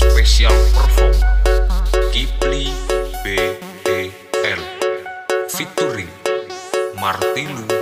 Special Perform. Kipli BEL Featuring Martilu